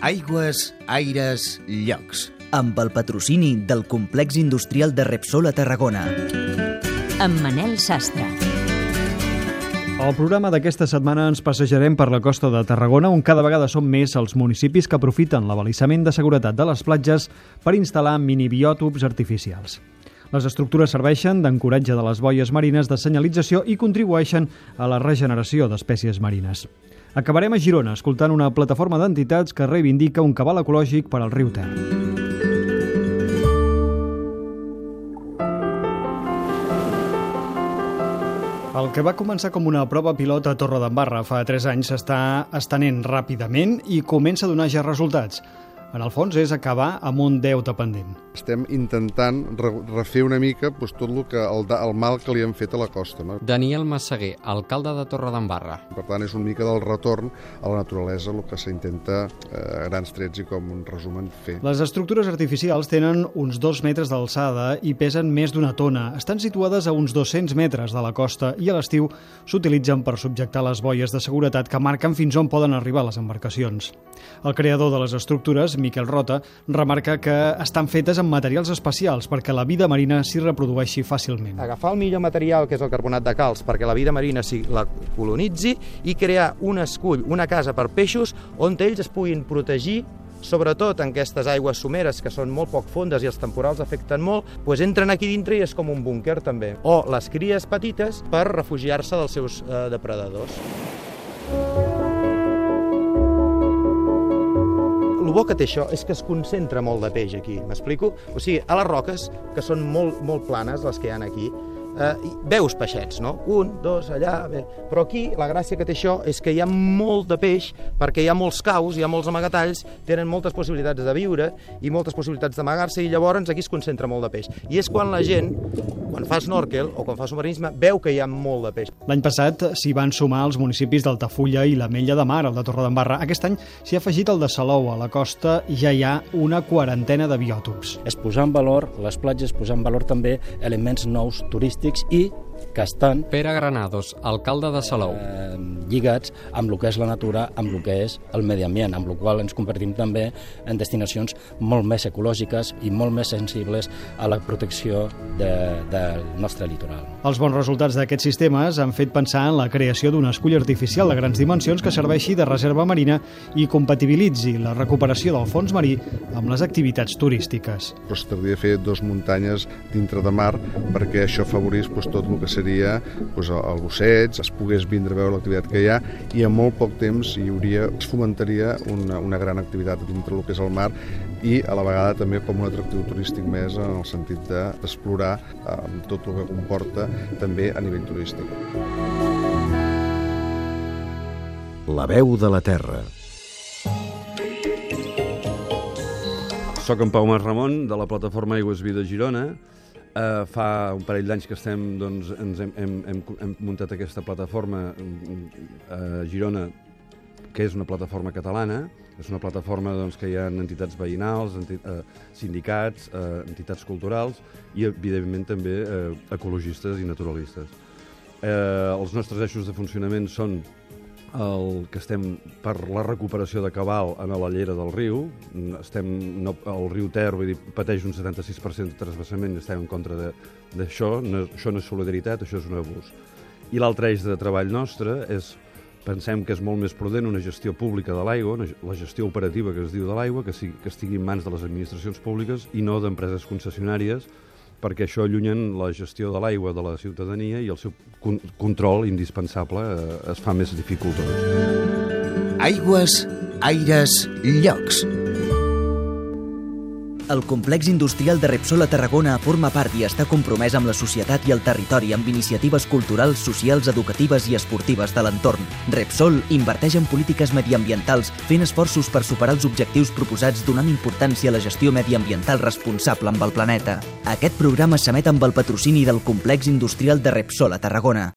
Aigües, aires, llocs. amb el patrocini del Complex Industrial de Repsol a Tarragona. amb Manel Sastre. Al programa d'aquesta setmana ens passejarem per la costa de Tarragona, on cada vegada són més els municipis que aprofiten l'abalisament de seguretat de les platges per instal·lar minibiòtops artificials. Les estructures serveixen d'ancoratge de les boies marines de senyalització i contribueixen a la regeneració d'espècies marines. Acabarem a Girona escoltant una plataforma d'entitats que reivindica un cabal ecològic per al riu Ter. El que va començar com una prova pilot a Torredembarra fa 3 anys s'està estenent ràpidament i comença a donar ja resultats. En el fons és acabar amb un deute pendent. Estem intentant re refer una mica doncs, tot el, que, el, el mal que li han fet a la costa. No? Daniel Massaguer, alcalde de Torredembarra. Per tant, és una mica del retorn a la naturalesa el que s'intenta eh, a grans trets i com un resumen fer. Les estructures artificials tenen uns 2 metres d'alçada i pesen més d'una tona. Estan situades a uns 200 metres de la costa i a l'estiu s'utilitzen per subjectar les boies de seguretat que marquen fins on poden arribar les embarcacions. El creador de les estructures, Miquel Rota, remarca que estan fetes amb materials especials perquè la vida marina s'hi reprodueixi fàcilment. Agafar el millor material, que és el carbonat de calç, perquè la vida marina s'hi la colonitzi i crear un escull, una casa per peixos on ells es puguin protegir sobretot en aquestes aigües someres que són molt poc fondes i els temporals afecten molt, doncs entren aquí dintre i és com un búnquer també. O les cries petites per refugiar-se dels seus eh, depredadors. El bo que té això és que es concentra molt de peix aquí, m'explico? O sigui, a les roques, que són molt, molt planes, les que hi ha aquí, eh, veus peixets, no? Un, dos, allà... Bé. Però aquí la gràcia que té això és que hi ha molt de peix, perquè hi ha molts caus, hi ha molts amagatalls, tenen moltes possibilitats de viure i moltes possibilitats d'amagar-se, i llavors aquí es concentra molt de peix. I és quan la gent, quan fa snorkel o quan fa submarinisme, veu que hi ha molt de peix. L'any passat s'hi van sumar els municipis d'Altafulla i la Mella de Mar, el de Torredembarra. Aquest any s'hi ha afegit el de Salou. A la costa ja hi ha una quarantena de biòtops. És posar en valor les platges, posar en valor també elements nous turístics i que estan Pere Granados, alcalde de Salou. eh, lligats amb el que és la natura, amb el que és el medi ambient, amb el qual ens convertim també en destinacions molt més ecològiques i molt més sensibles a la protecció de, del nostre litoral. Els bons resultats d'aquests sistemes han fet pensar en la creació d'un escull artificial de grans dimensions que serveixi de reserva marina i compatibilitzi la recuperació del fons marí amb les activitats turístiques. Però s'hauria de fer dos muntanyes dintre de mar perquè això afavorís doncs, tot el que seria doncs, el busseig, es pogués vindre a veure l'activitat que hi ha i en molt poc temps hi hauria, es fomentaria una, una gran activitat dintre del que és el mar i a la vegada també com un atractiu turístic més en el sentit d'explorar eh, tot el que comporta també a nivell turístic. La veu de la terra. Soc en Pau Mas Ramon, de la plataforma Aigües Vida Girona. Uh, fa un parell d'anys que estem, doncs, ens hem, hem, hem, hem muntat aquesta plataforma uh, a Girona, que és una plataforma catalana, és una plataforma doncs, que hi ha entitats veïnals, enti uh, sindicats, uh, entitats culturals i, evidentment, també uh, ecologistes i naturalistes. Uh, els nostres eixos de funcionament són el que estem per la recuperació de cabal en la llera del riu. Estem, no, el riu Ter vull dir, pateix un 76% de trasbassament estem en contra d'això. No, això no és solidaritat, això és un abús. I l'altre eix de treball nostre és pensem que és molt més prudent una gestió pública de l'aigua, la gestió operativa que es diu de l'aigua, que, sigui, que estigui en mans de les administracions públiques i no d'empreses concessionàries, perquè això allunyen la gestió de l'aigua de la ciutadania i el seu con control indispensable eh, es fa més dificultós. Aigües, aires, llocs. El complex industrial de Repsol a Tarragona forma part i està compromès amb la societat i el territori amb iniciatives culturals, socials, educatives i esportives de l'entorn. Repsol inverteix en polítiques mediambientals fent esforços per superar els objectius proposats donant importància a la gestió mediambiental responsable amb el planeta. Aquest programa s'emet amb el patrocini del complex industrial de Repsol a Tarragona.